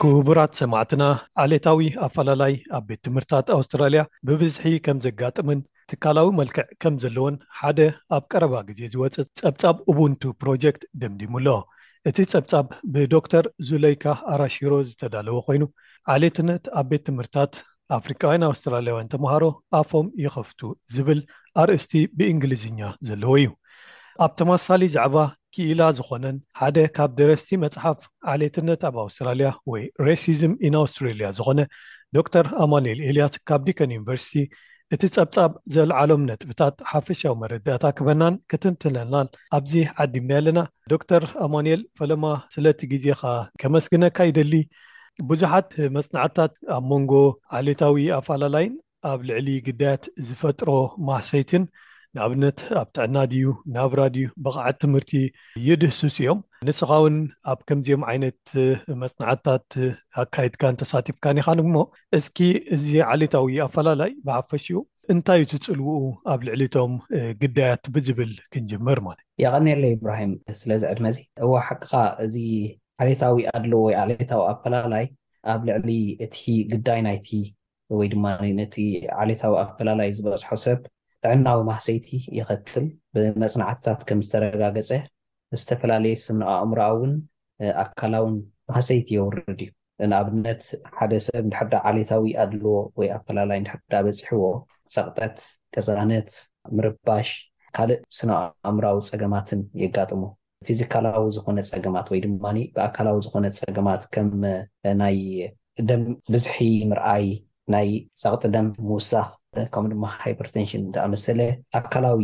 ክቡራት ሰማዕትና ዓሌታዊ ኣፈላላይ ኣብ ቤት ትምህርትታት ኣውስትራልያ ብብዝሒ ከም ዘጋጥምን ትካላዊ መልክዕ ከም ዘለዎን ሓደ ኣብ ቀረባ ግዜ ዝወጽእ ጸብጻብ ኡቡንቱ ፕሮጀክት ደምዲሙ ኣሎ። እቲ ጸብጻብ ብዶክተር ዙለይካ ኣራሺሮ ዝተዳለወ ኮይኑ ዓሌትነት ኣብ ቤት ትምህርትታት ኣፍሪቃውያን ኣውስትራልያውያን ተመሃሮ ኣፎም ይኸፍቱ ዝብል ኣርእስቲ ብእንግሊዝኛ ዘለዎ እዩ። ኣብ ተመሳሳሊ ዛዕባ ክኢላ ዝኾነን ሓደ ካብ ደረስቲ መጽሓፍ ዓሌትነት ኣብ ኣውስትራልያ ወይ Racism in Australia ዝኾነ ዶክተር ኣማኑኤል ኤልያስ ካብ ዲከን ዩኒቨርሲቲ እቲ ጸብጻብ ዘልዓሎም ነጥብታት ሓፈሻዊ መረዳእታ ክህበናን ክትንትነልናን ኣብዚ ዓዲምናዮ ኣለና። ዶክተር ኣማኑኤል ፈለማ ስለቲ ግዜኻ ከመስግነካ ይደሊ። ብዙሓት መጽናዕትታት ኣብ መንጎ ዓሌታዊ ኣፈላላይን ኣብ ልዕሊ ግዳያት ዝፈጥሮ ማህሰይትን ንኣብነት ኣብ ጥዕና ድዩ ናብራ ድዩ ብቕዓት ትምህርቲ ይድህስሱ እዮም። ንስኻ ውን ኣብ ከምዚኦም ዓይነት መጽናዕትታት ኣካይድካን ተሳቲፍካን ኢኻ እሞ እስኪ እዚ ዓሌታዊ ኣፈላላይ ብሓፈሽኡ እንታይ እዩ እቲ ጽልውኡ ኣብ ልዕሊ እቶም ግዳያት ብዝብል ክንጅምር ማለት። የቐንየለይ ኢብራሂም ስለዚ ዕድመ እዚ። እወ ሓቅኻ እዚ ዓሌታዊ ኣድልዎ ወይ ዓሌታዊ ኣፈላላይ ኣብ ልዕሊ እቲ ግዳይ ናይቲ ወይ ድማ ነቲ ዓሌታዊ ኣፈላላይ ዝበጽሖ ሰብ ጥዕናዊ ማህሰይቲ የኸትል ብመጽናዕትታት ከም ዝተረጋገጸ ዝተፈላለየ ስነ-ኣእምሮኣውን ኣካላውን ማህሰይቲ የውርድ እዩ። ንኣብነት፣ ሓደ ሰብ እንድሕር ደኣ ዓሌታዊ ኣድልዎ ወይ ኣፈላላይ እንድሕር ደኣ በጺሕዎ፣ ጸቕጠት፣ ቅዛነት፣ ምርባሽ፣ ካልእ ስነ-ኣእምሮኣዊ ጸገማትን የጋጥሞ። ፊዚካላዊ ዝኾነ ጸገማት ወይ ድማ ብኣካላዊ ዝኾነ ጸገማት ከም ናይ ደም ብዝሒ ምርኣይ፣ ናይ ጸቕጢ ደም ምውሳኽ ከምኡ ድማ ሃይፐርተንሽን ዝኣመሰለ ኣካላዊ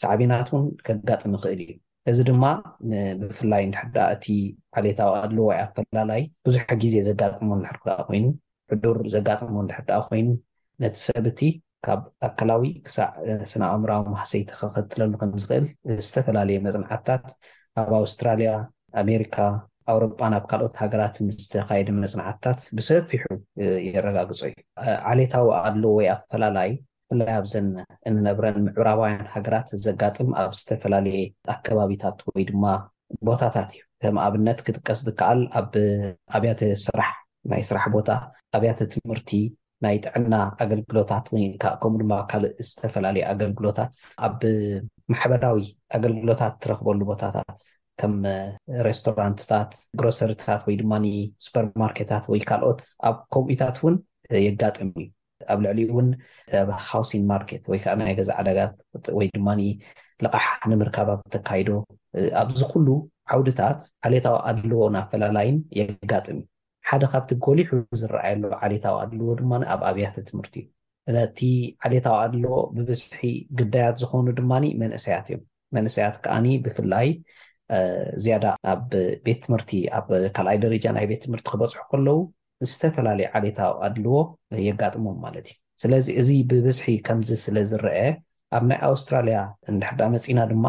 ሳዕቤናት እውን ከጋጥም ይኽእል እዩ። እዚ ድማ ብፍላይ እንድሕር ደኣ እቲ ዓሌታዊ ኣድልዎ ወይ ኣፈላላይ ብዙሕ ግዜ ዘጋጥሞ እንድሕር ደኣ ኮይኑ፣ ሕዱር ዘጋጥሞ እንድሕር ደኣ ኮይኑ፣ ነቲ ሰብ እቲ ካብ ኣካላዊ ክሳዕ ስነ-ኣእምሮኣዊ ማህሰይቲ ከኸትለሉ ከም ዝኽእል ዝተፈላለየ መጽናዕትታት ኣብ ኣውስትራልያ፣ ኣሜሪካ፣ ኣውሮጳን ኣብ ካልኦት ሃገራትን ዝተኻየደ መጽናዕትታት ብሰፊሑ የረጋግጾ እዩ። ዓሌታዊ ኣድልዎ ወይ ኣፈላላይ ብፍላይ ኣብዘን እንነብረን ምዕራባውያን ሃገራት ዘጋጥም ኣብ ዝተፈላለየ ኣከባቢታት ወይ ድማ ቦታታት እዩ። ከም ኣብነት ክጥቀስ ዝከኣል ኣብ ኣብያተ ስራሕ፣ ናይ ስራሕ ቦታ፣ ኣብያተ ትምህርቲ፣ ናይ ጥዕና ኣገልግሎታት ወይ ከኣ ከምኡ ድማ ካልእ ዝተፈላለዩ ኣገልግሎታት ኣብ ማሕበራዊ ኣገልግሎታት እትረኽበሉ ቦታታት ከም ሬስቶራንትታት፣ ግሮሰሪታት ወይ ድማ ሱፐር ማርኬታት ወይ ካልኦት ኣብ ከምኡታት እውን የጋጥም እዩ። ኣብ ልዕሊኡ እውን ኣብ ሃውሲንግ ማርኬት ወይ ከኣ ናይ ገዛ ዕዳጋ ወይ ድማ ልቓሕ ንምርካብ ኣብ እተካይዶ ኣብዚ ኩሉ ዓውድታት ዓሌታዊ ኣድልዎን ኣፈላላይን የጋጥም እዩ። ሓደ ካብቲ ጎሊሑ ዝረኣየሉ ዓሌታዊ ኣድልዎ ድማ ኣብ ኣብያተ ትምህርቲ እዩ። እቲ ዓሌታዊ ኣድልዎ ብብዝሒ ግዳያት ዝኾኑ ድማ መንእሰያት እዮም። መንእሰያት ከኣ ብፍላይ ዝያዳ ኣብ ቤት ትምህርቲ ኣብ ካልኣይ ደረጃ ናይ ቤት ትምህርቲ ክበጽሑ ከለዉ ዝተፈላለየ ዓሌታዊ ኣድልዎ የጋጥሞም ማለት እዩ። ስለዚ እዚ ብብዝሒ ከምዚ ስለ ዝረኣ ኣብ ናይ ኣውስትራልያ እንድሕር ደኣ መጺእና ድማ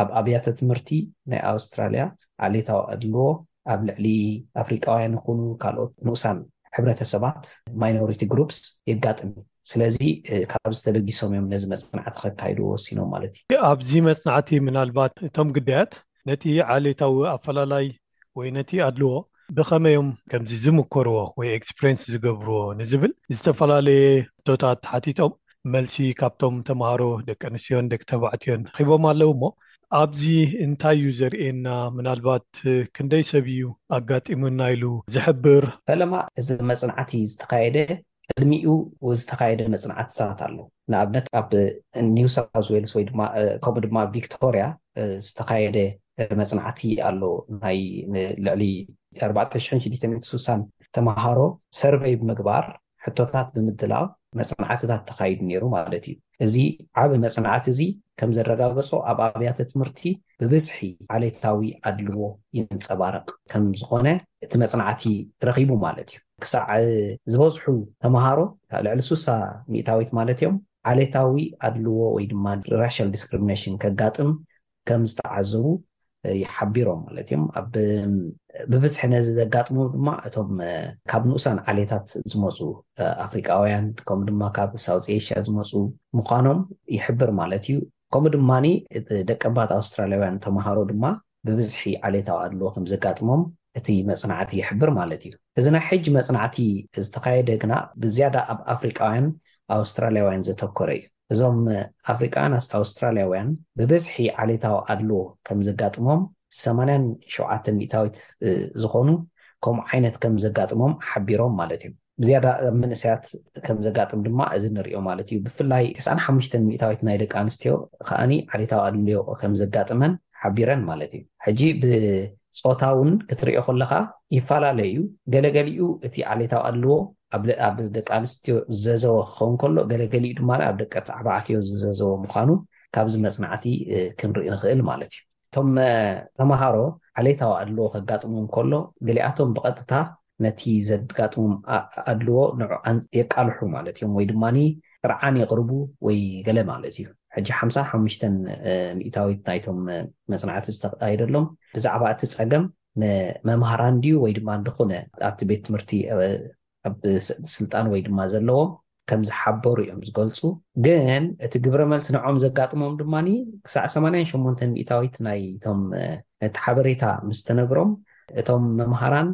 ኣብ ኣብያተ ትምህርቲ ናይ ኣውስትራልያ ዓሌታዊ ኣድልዎ ኣብ ልዕሊ ኣፍሪቃውያን ይኹኑ ካልኦት ንኡሳን ሕብረተሰባት፣ Minority Groups፣ የጋጥም እዩ። ስለዚ ካብዚ ተበጊሶም እዮም ነዚ መጽናዕቲ ከካይድዎ ወሲኖም ማለት እዩ። ኣብዚ መጽናዕቲ ምናልባት እቶም ግዳያት ነቲ ዓሌታዊ ኣፈላላይ ወይ ነቲ ኣድልዎ ብኸመይ እዮም ከምዚ ዝምኮርዎ ወይ ኤክስፕሬንስ ዝገብርዎ ንዝብል ዝተፈላለየ ሕቶታት ሓቲቶም መልሲ ካብቶም ተምሃሮ ደቂ ኣንስትዮን ደቂ ተባዕትዮን ረኺቦም ኣለዉ እሞ ኣብዚ እንታይ እዩ ዘርእየና ምናልባት ክንደይ ሰብ እዩ ኣጋጢሙና ኢሉ ዝሕብር? ፈለማ እዚ መጽናዕቲ ዝተኻየደ ቅድሚኡ ዝተኻየደ መጽናዕትታት ኣሎ። ንኣብነት ኣብ ኒው ሳውዝ ዌልስ ወይ ድማ ከምኡ ድማ ቪክቶርያ ዝተኻየደ መጽናዕቲ ኣሎ። ናይ ልዕሊ ኣርባዕተ ሽሕን ሽዱሽተ ሚእትን ስሳን ተመሃሮ ሰርቨይ ብምግባር ሕቶታት ብምድላው መጽናዕትታት ተኻይዱ ነይሩ ማለት እዩ። እዚ ዓቢ መጽናዕቲ እዚ ከም ዘረጋገጾ ኣብ ኣብያተ ትምህርቲ ብብዝሒ ዓሌታዊ ኣድልዎ ይንጸባረቕ ከም ዝኾነ እቲ መጽናዕቲ ረኺቡ ማለት እዩ። ክሳዕ ዝበዝሑ ተመሃሮ፣ ልዕሊ ስሳ ሚእታዊት ማለት እዮም፣ ዓሌታዊ ኣድልዎ ወይ ድማ ራሻል ዲስክሪሚነሽን ከጋጥም ከም ዝተዓዘቡ ሓቢሮም ማለት እዮም። ኣብ ብብዝሒ ነዚ ዘጋጥሙ ድማ እቶም ካብ ንኡሳን ዓሌታት ዝመጹ ኣፍሪቃውያን ከምኡ ድማ ካብ ሳውዝ ኤሽያ ዝመጹ ምዃኖም ይሕብር ማለት እዩ። ከምኡ ድማ ደቀባት ኣውስትራልያውያን ተምሃሮ ድማ ብብዝሒ ዓሌታዊ ኣድልዎ ከም ዘጋጥሞም እቲ መጽናዕቲ ይሕብር ማለት እዩ። እዚ ናይ ሕጂ መጽናዕቲ ዝተኻየደ ግና ብዝያዳ ኣብ ኣፍሪቃውያን ኣውስትራልያውያን ዘተኮረ እዩ። እዞም ኣፍሪቃውያን ኣውስትራልያውያን ብብዝሒ ዓሌታዊ ኣድልዎ ከም ዘጋጥሞም ሰማንያን ሸውዓተ ሚእታዊት ዝኾኑ ከምኡ ዓይነት ከም ዘጋጥሞም ሓቢሮም ማለት እዮም። ብዝያዳ ኣብ መንእሰያት ከም ዘጋጥም ድማ እዚ ንርእዮ ማለት እዩ። ብፍላይ ተስዓን ሓሙሽተን ሚእታዊት ናይ ደቂ ኣንስትዮ ከኣ ዓሌታዊ ኣድልዮ ከም ዘጋጥመን ሓቢረን ማለት እዩ። ሕጂ ብጾታ እውን ክትርእዮ ከለኻ ይፈላለ እዩ። ገለ ገሊኡ እቲ ዓሌታዊ ኣድልዎ ኣብ ደቂ ኣንስትዮ ዝዘዘወ ክኸውን ከሎ ገለ ገሊኡ ድማ ኣብ ደቂ ተባዕትዮ ዝዘዘወ ምዃኑ ካብዚ መጽናዕቲ ክንርኢ ንኽእል ማለት እዩ። እቶም ተመሃሮ ዓሌታዊ ኣድልዎ ከጋጥሞም ከሎ፣ ገሊኣቶም ብቐጥታ ነቲ ዘድጋጥሞም ኣድልዎ ንዑ የቃልሑ ማለት እዮም ወይ ድማ ጥርዓን የቕርቡ ወይ ገለ ማለት እዩ። ሕጂ ሓምሳ ሓሙሽተ ሚእታዊት ናይቶም መጽናዕቲ ዝተኻየደሎም ብዛዕባ እቲ ጸገም ንመማህራን ድዩ ወይ ድማ ንዝኹነ ኣብቲ ቤት ትምህርቲ ኣብ ስልጣን ወይ ድማ ዘለዎም ከም ዝሓበሩ እዮም ዝገልፁ። ግን እቲ ግብረ መልሲ ንዖም ዘጋጥሞም ድማ ክሳዕ ሰማንያን ሸሞንተን ሚኢታዊት ናይ እቶም ነቲ ሓበሬታ ምስ ተነግሮም እቶም መምሃራን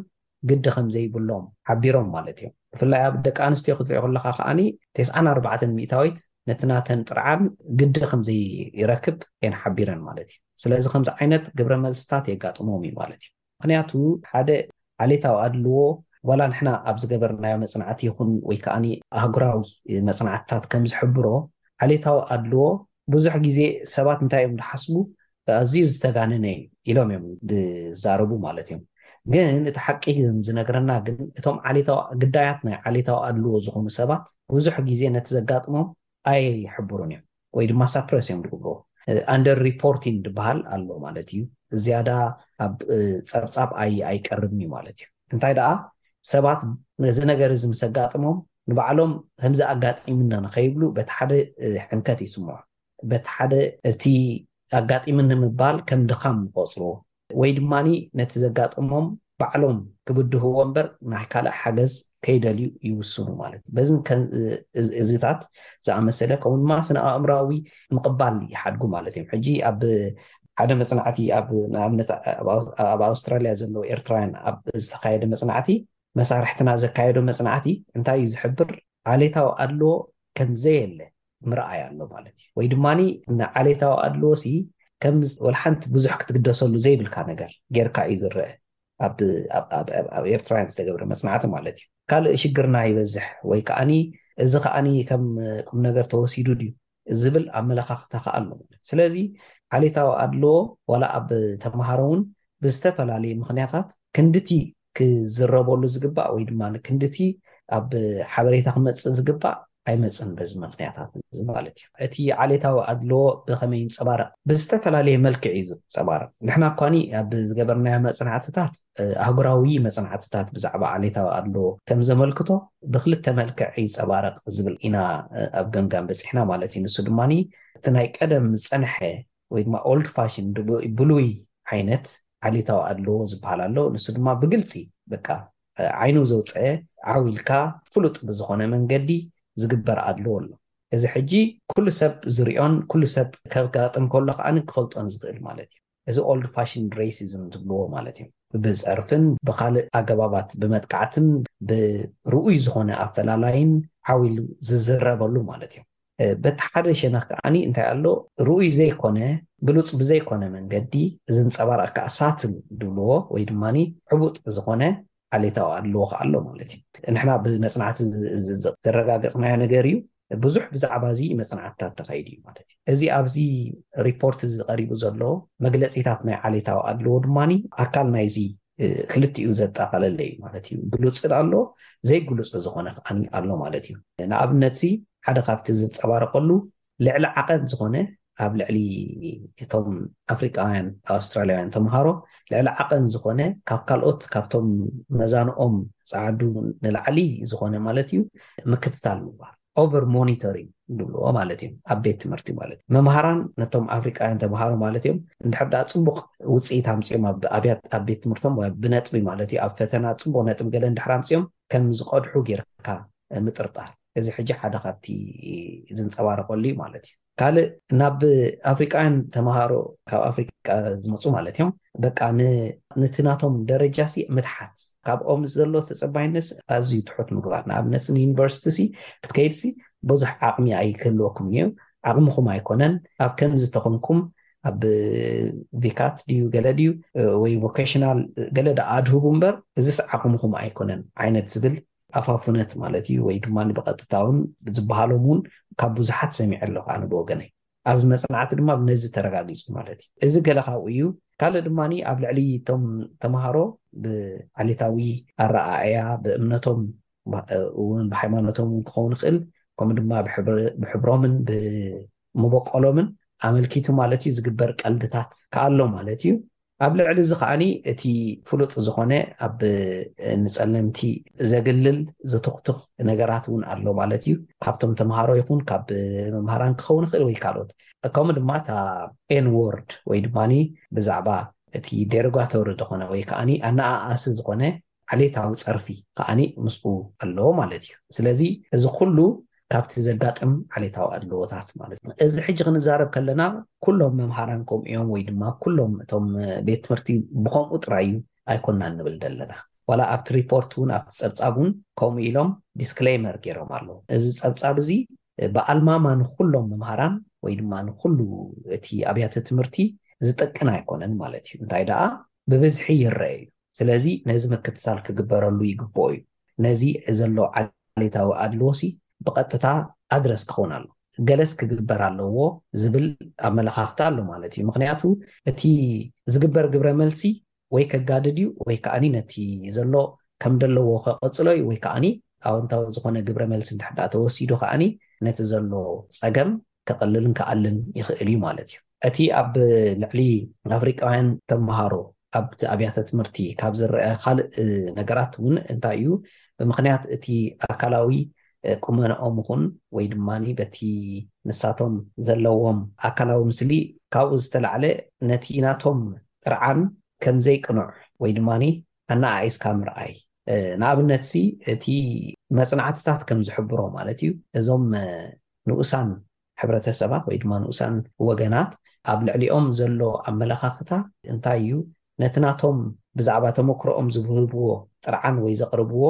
ግዲ ከም ዘይብሎም ሓቢሮም ማለት እዮም። ብፍላይ ኣብ ደቂ ኣንስትዮ ክትሪኦ ከለኻ ከዓ ቴስዓን ኣርባዕተን ሚኢታዊት ነቲ ናተን ጥርዓን ግዲ ከም ዘይረክብ እየን ሓቢረን ማለት እዩ። ስለዚ ከምዚ ዓይነት ግብረ መልስታት የጋጥሞም እዩ ማለት እዩ። ምኽንያቱ ሓደ ዓሌታዊ ኣድልዎ ዋላ ንሕና ኣብ ዝገበርናዮ መጽናዕቲ ይኹን ወይ ከኣ ኣህጉራዊ መጽናዕትታት ከም ዝሕብሮ ዓሌታዊ ኣድልዎ ብዙሕ ግዜ ሰባት እንታይ እዮም ዝሓስቡ ኣዝዩ ዝተጋነነ እዩ ኢሎም እዮም ዝዛረቡ ማለት እዮም ግን እቲ ሓቂ ግን ዝነግረና ግን እቶም ዓሌታዊ ግዳያት ናይ ዓሌታዊ ኣድልዎ ዝኾኑ ሰባት ብዙሕ ግዜ ነቲ ዘጋጥሞም ኣይሕብሩን እዮም ወይ ድማ ሳፕረስ እዮም ዝግብርዎ። ኣንደር ሪፖርቲንግ ዝበሃል ኣሎ ማለት እዩ። ዝያዳ ኣብ ጸብጻብ ኣይቀርብን እዩ ማለት እዩ። እንታይ ደኣ ሰባት ነዚ ነገር እዚ ምስ ኣጋጥሞም ንባዕሎም ከምዚ ኣጋጢሙና ንኸይብሉ በቲ ሓደ ሕንከት ይስምዖም፣ በቲ ሓደ እቲ ኣጋጢምኒ ምባል ከም ድኻም ይቖጽርዎ። ወይ ድማ ነቲ ዘጋጠሞም ባዕሎም ክብድህዎ እምበር ናይ ካልእ ሓገዝ ከይደልዩ ይውስኑ ማለት እዩ። በዝን እዚታት ዝኣመሰለ ከምኡ ድማ ስነ ኣእምራዊ ምቕባል ይሓድጉ ማለት እዮም። ሕጂ ኣብ ሓደ መጽናዕቲ ኣብ ንኣብነት ኣብ ኣውስትራልያ ዘለዉ ኤርትራውያን ኣብ ዝተኻየደ መጽናዕቲ መሳርሕትና ዘካየዶ መጽናዕቲ እንታይ እዩ ዝሕብር ዓሌታዊ ኣድልዎ ከም ዘየለ ምርኣይ ኣሎ ማለት እዩ ወይ ድማ ንዓሌታዊ ኣድልዎ ሲ ከም ወልሓንቲ ብዙሕ ክትግደሰሉ ዘይብልካ ነገር ጌርካ እዩ ዝረአ ኣብ ኤርትራውያን ዝተገብረ መፅናዕቲ ማለት እዩ ካልእ ሽግርና ይበዝሕ ወይ ከዓኒ እዚ ከዓኒ ከም ቁም ነገር ተወሲዱ ድዩ ዝብል ኣመለኻኽታ ከዓ ኣሎ ማለት ስለዚ ዓሌታዊ ኣድልዎ ዋላ ኣብ ተምሃሮ እውን ብዝተፈላለዩ ምክንያታት ክንድቲ ክዝረበሉ ዝግባእ ወይ ድማ ክንድቲ ኣብ ሓበሬታ ክመፅእ ዝግባእ ኣይመፅን በዚ ምክንያታት እዚ ማለት እዩ እቲ ዓሌታዊ ኣድለዎ ብከመይ ይንፀባረቅ ብዝተፈላለየ መልክዕ እዩ ዝፀባረቅ ንሕና እኳኒ ኣብ ዝገበርናዮ መፅናዕትታት ኣህጉራዊ መፅናዕትታት ብዛዕባ ዓሌታዊ ኣድለዎ ከም ዘመልክቶ ብክልተ መልክዕ ይፀባረቅ ዝብል ኢና ኣብ ገምጋም በፂሕና ማለት እዩ ንሱ ድማኒ እቲ ናይ ቀደም ዝፀንሐ ወይ ድማ ኦልድ ፋሽን ብሉይ ዓይነት ዓሌታዊ ኣድልዎ ዝበሃል ኣሎ። ንሱ ድማ ብግልፂ በቃ ዓይኑ ዘውፀ ዓው ኢልካ ፍሉጥ ብዝኾነ መንገዲ ዝግበር ኣድልዎ ኣሎ። እዚ ሕጂ ኩሉ ሰብ ዝሪኦን ኩሉ ሰብ ከጋጥም ከሎ ከዓኒ ክፈልጦን ዝኽእል ማለት እዩ። እዚ ኦልድ ፋሽን ሬሲዝም ዝብልዎ ማለት እዩ። ብፀርፍን ብኻልእ ኣገባባት ብመጥቃዕትን ብርኡይ ዝኾነ ኣፈላላይን ዓው ኢሉ ዝዝረበሉ ማለት እዩ። በቲ ሓደ ሸነኽ ከኣ እንታይ ኣሎ ርኡይ ዘይኮነ ግሉጽ ብዘይኮነ መንገዲ ዝንጸባረቕ ከኣ ሳትል ድብልዎ ወይ ድማ ሕቡጥ ዝኾነ ዓሌታዊ ኣድልዎ ከኣ ኣሎ ማለት እዩ። ንሕና ብመጽናዕቲ ዘረጋገጽናዮ ነገር እዩ። ብዙሕ ብዛዕባ እዚ መጽናዕትታት ተኻይዱ እዩ ማለት እዩ። እዚ ኣብዚ ሪፖርት እዚ ቀሪቡ ዘሎ መግለጺታት ናይ ዓሌታዊ ኣድልዎ ድማ ኣካል ናይዚ ክልቲኡ ዘጠቓለለ እዩ ማለት እዩ። ግሉጽን ኣሎ፣ ዘይግሉጽ ዝኾነ ከኣ ኣሎ ማለት እዩ። ንኣብነት ሓደ ካብቲ ዝንጸባረቐሉ ልዕሊ ዓቐን ዝኾነ ኣብ ልዕሊ እቶም ኣፍሪቃውያን ኣውስትራልያውያን ተምሃሮ ልዕሊ ዓቐን ዝኾነ ካብ ካልኦት ካብቶም መዛንኦም ጸዓዱ ንላዕሊ ዝኾነ ማለት እዩ ምክትታል ምግባር ኦቨር ሞኒተሪንግ ዝብልዎ ማለት እዩ ኣብ ቤት ትምህርቲ ማለት እዩ መምሃራን ነቶም ኣፍሪቃውያን ተምሃሮ ማለት እዮም እንድሕር ድኣ ፅቡቕ ውፅኢት ኣምፅኦም ኣብ ቤት ትምህርቶም ብነጥቢ ማለት እዩ ኣብ ፈተና ፅቡቕ ነጥቢ ገለ እንድሕር ኣምፅኦም ከም ዝቐድሑ ጌርካ ምጥርጣር እዚ ሕጂ ሓደ ካብቲ ዝንፀባረቐሉ እዩ ማለት እዩ ካልእ ናብ ኣፍሪቃውያን ተማሃሮ ካብ ኣፍሪቃ ዝመጹ ማለት እዮም በቃ ነቲ ናቶም ደረጃሲ ምትሓት ካብኦም ዘሎ ተጸባይነትሲ ኣዝዩ ትሑት ምግባር ንኣብነት ንዩኒቨርሲቲሲ ክትከይድሲ ብዙሕ ዓቕሚ ኣይክህልወኩምን እዩ ዓቕምኹም ኣይኮነን ኣብ ከምዚ ተኾንኩም ኣብ ቪካት ድዩ ገለ ድዩ ወይ ቮኬሽናል ገለ ደኣ ኣድህቡ እምበር እዚስ ዓቕምኹም ኣይኮነን ዓይነት ዝብል ኣፋፉነት ማለት እዩ ወይ ድማ ብቐጥታውን ዝበሃሎም እውን ካብ ብዙሓት ሰሚዐ ኣለኹ ኣነ ብወገነይ ኣብዚ መፅናዕቲ ድማ ነዚ ተረጋጊፁ ማለት እዩ እዚ ገለ ካብኡ እዩ ካልእ ድማ ኣብ ልዕሊ እቶም ተምሃሮ ብዓሌታዊ ኣረኣእያ ብእምነቶም እውን ብሃይማኖቶም እውን ክኸውን ይኽእል ከምኡ ድማ ብሕብሮምን ብመበቆሎምን ኣመልኪቱ ማለት እዩ ዝግበር ቀልድታት ከኣሎ ማለት እዩ ኣብ ልዕሊ እዚ ከኣ እቲ ፍሉጥ ዝኾነ ኣብ ንጸለምቲ ዘግልል ዘቶኽቱኽ ነገራት እውን ኣሎ ማለት እዩ። ካብቶም ተምሃሮ ይኹን ካብ መምሃራን ክኸውን ይኽእል ወይ ካልኦት። ከምኡ ድማ እታ ኤን ዎርድ ወይ ድማ ብዛዕባ እቲ ዴሮጋቶሪ ዝኾነ ወይ ከኣ ኣነኣኣሲ ዝኾነ ዓሌታዊ ጸርፊ ከኣ ምስኡ ኣሎ ማለት እዩ። ስለዚ እዚ ኩሉ ካብቲ ዘጋጥም ዓሌታዊ ኣድልዎታት ማለት እዩ። እዚ ሕጂ ክንዛረብ ከለና ኩሎም መምሃራን ከምኡ እዮም ወይ ድማ ኩሎም እቶም ቤት ትምህርቲ ብኸምኡ ጥራይ እዩ ኣይኮናን ንብል ዘለና። ዋላ ኣብቲ ሪፖርት እውን ኣብቲ ጸብጻብ እውን ከምኡ ኢሎም ዲስክለይመር ገይሮም ኣለዉ። እዚ ጸብጻብ እዚ ብኣልማማ ንኹሎም መምሃራን ወይ ድማ ንኹሉ እቲ ኣብያተ ትምህርቲ ዝጥቅን ኣይኮነን ማለት እዩ። እንታይ ደኣ ብብዝሒ ይረኣ እዩ። ስለዚ ነዚ ምክትታል ክግበረሉ ይግብኦ እዩ። ነዚ ዘሎ ዓሌታዊ ኣድልዎሲ ብቐጥታ ኣድረስ ክኸውን ኣለዎ። ገለስ ክግበር ኣለዎ ዝብል ኣመለኻኽታ ኣሎ ማለት እዩ። ምኽንያቱ እቲ ዝግበር ግብረ መልሲ ወይ ከጋድድ እዩ ወይ ከኣ ነቲ ዘሎ ከም ደለዎ ከቐጽሎ እዩ ወይ ከኣ ኣወንታዊ ዝኾነ ግብረ መልሲ እንድሕር ደኣ ተወሲዱ ከኣ ነቲ ዘሎ ጸገም ከቕልልን ክኣልን ይኽእል እዩ ማለት እዩ። እቲ ኣብ ልዕሊ ኣፍሪቃውያን ተመሃሮ ኣብቲ ኣብያተ ትምህርቲ ካብ ዝረኣ ካልእ ነገራት እውን እንታይ እዩ፣ ብምኽንያት እቲ ኣካላዊ ቁመናኦም ይኹን ወይ ድማ በቲ ንሳቶም ዘለዎም ኣካላዊ ምስሊ ካብኡ ዝተላዕለ ነቲ ናቶም ጥርዓን ከም ዘይቅኑዕ ወይ ድማ ኣነኣኢስካ ምርኣይ ንኣብነትሲ እቲ መጽናዕትታት ከም ዝሕብሮ ማለት እዩ እዞም ንኡሳን ሕብረተሰባት ወይ ድማ ንኡሳን ወገናት ኣብ ልዕሊኦም ዘሎ ኣመለኻኽታ እንታይ እዩ፣ ነቲ ናቶም ብዛዕባ ተመክሮኦም ዝብህብዎ ጥርዓን ወይ ዘቕርብዎ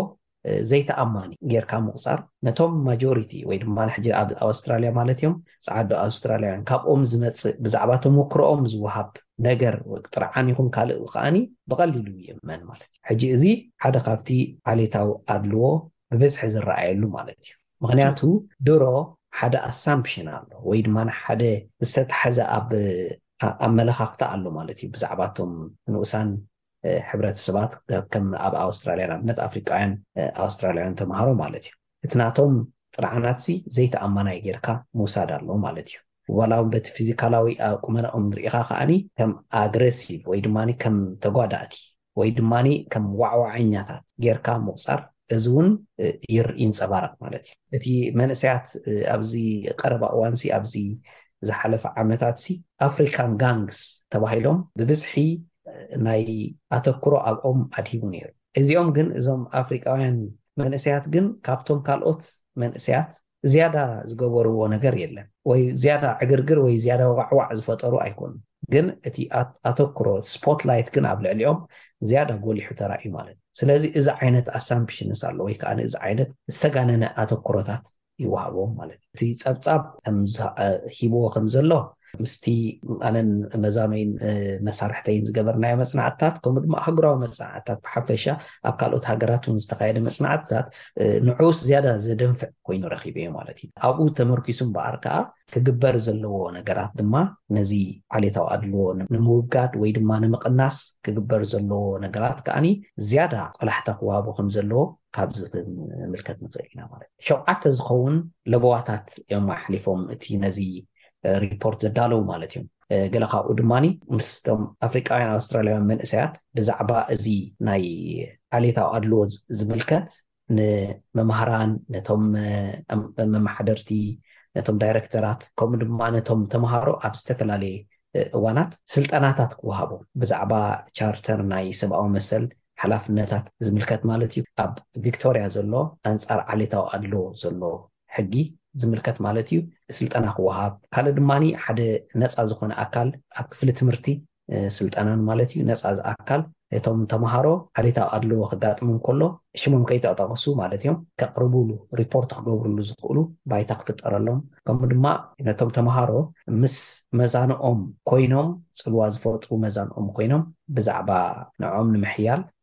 ዘይተኣማኒ ጌርካ ምቑጻር ነቶም ማጆሪቲ ወይ ድማ ሕጂ ኣብ ኣውስትራልያ ማለት እዮም ጸዓዱ ኣውስትራልያውያን ካብኦም ዝመጽእ ብዛዕባ ተመክሮኦም ዝወሃብ ነገር ጥርዓን ይኹን ካልእ ከዓኒ ብቐሊሉ ይእመን ማለት እዩ። ሕጂ እዚ ሓደ ካብቲ ዓሌታዊ ኣድልዎ ብብዝሒ ዝረኣየሉ ማለት እዩ። ምክንያቱ ድሮ ሓደ ኣሳምፕሽን ኣሎ ወይ ድማ ሓደ ዝተታሕዘ ኣብ ኣመለኻኽታ ኣሎ ማለት እዩ ብዛዕባ እቶም ንኡሳን ሕብረተሰባት ከም ኣብ ኣውስትራልያ ንኣብነት ኣፍሪቃውያን ኣውስትራልያውያን ተምሃሮ ማለት እዩ እቲ ናቶም ጥርዓናትሲ ዘይተኣማናይ ጌርካ ምውሳድ ኣሎ ማለት እዩ ዋላ ውን በቲ ፊዚካላዊ ቁመናኦም ሪኢኻ ከኣ ከም ኣግረሲቭ ወይ ድማ ከም ተጓዳእቲ ወይ ድማ ከም ዋዕዋዐኛታት ጌርካ ምቑጻር እዚ ውን ይር ይንጸባረቕ ማለት እዩ። እቲ መንእሰያት ኣብዚ ቀረባ እዋንሲ ኣብዚ ዝሓለፈ ዓመታትሲ ኣፍሪካን ጋንግስ ተባሂሎም ብብዝሒ ናይ ኣተኩሮ ኣብኦም ኣድሂቡ ነይሩ። እዚኦም ግን እዞም ኣፍሪቃውያን መንእሰያት ግን ካብቶም ካልኦት መንእሰያት ዝያዳ ዝገበርዎ ነገር የለን ወይ ዝያዳ ዕግርግር ወይ ዝያዳ ወቓዕዋዕ ዝፈጠሩ ኣይኮኑን ግን እቲ ኣተኩሮ ስፖት ላይት ግን ኣብ ልዕሊኦም ዝያዳ ጎሊሑ ተራእዩ ማለት እዩ ስለዚ እዚ ዓይነት ኣሳምፕሽንስ ኣሎ ወይ ከዓ እዚ ዓይነት ዝተጋነነ ኣተኩሮታት ይወሃቦም ማለት እዩ እቲ ፀብፃብ ከም ሂብዎ ከም ዘሎ ምስቲ ኣነን መዛኖይን መሳርሕተይን ዝገበርናዮ መጽናዕትታት ከምኡ ድማ ኣህጉራዊ መጽናዕትታት ብሓፈሻ ኣብ ካልኦት ሃገራት እውን ዝተኻየደ መጽናዕትታት ንዕኡስ ዝያዳ ዘደንፍዕ ኮይኑ ረኺበዮ ማለት እዩ ኣብኡ ተመርኪሱ እምበኣር ከዓ ክግበር ዘለዎ ነገራት ድማ ነዚ ዓሌታዊ ኣድልዎ ንምውጋድ ወይ ድማ ንምቕናስ ክግበር ዘለዎ ነገራት ከዓኒ ዝያዳ ቆላሕታ ክዋሃቦ ከም ዘለዎ ካብዚ ክንምልከት ንኽእል ኢና ማለት ሸውዓተ ዝኸውን ለበዋታት እዮም ኣሕሊፎም እቲ ነዚ ሪፖርት ዘዳለዉ ማለት እዮም። ገለ ካብኡ ድማ ምስ እቶም ኣፍሪቃውያን ኣውስትራልያውያን መንእሰያት ብዛዕባ እዚ ናይ ዓሌታዊ ኣድልዎ ዝምልከት ንመማህራን፣ ነቶም መማሓደርቲ፣ ነቶም ዳይረክተራት ከምኡ ድማ ነቶም ተምሃሮ ኣብ ዝተፈላለየ እዋናት ስልጠናታት ክወሃቦም ብዛዕባ ቻርተር ናይ ሰብኣዊ መሰል ሓላፍነታት ዝምልከት ማለት እዩ ኣብ ቪክቶርያ ዘሎ ኣንጻር ዓሌታዊ ኣድልዎ ዘሎ ሕጊ ዝምልከት ማለት እዩ ስልጠና ክወሃብ ካልእ ድማ ሓደ ነፃ ዝኾነ ኣካል ኣብ ክፍሊ ትምህርቲ ስልጠናን ማለት እዩ ነፃ ኣካል እቶም ተምሃሮ ዓሌታዊ ኣድልዎ ከጋጥሞም ከሎ ሽሞም ከይተጠቐሱ ማለት እዮም ከቕርቡሉ ሪፖርት ክገብሩሉ ዝኽእሉ ባይታ ክፍጠረሎም ከምኡ ድማ ነቶም ተምሃሮ ምስ መዛንኦም ኮይኖም ፅልዋ ዝፈጥሩ መዛንኦም ኮይኖም ብዛዕባ ንዕኦም ንምሕያል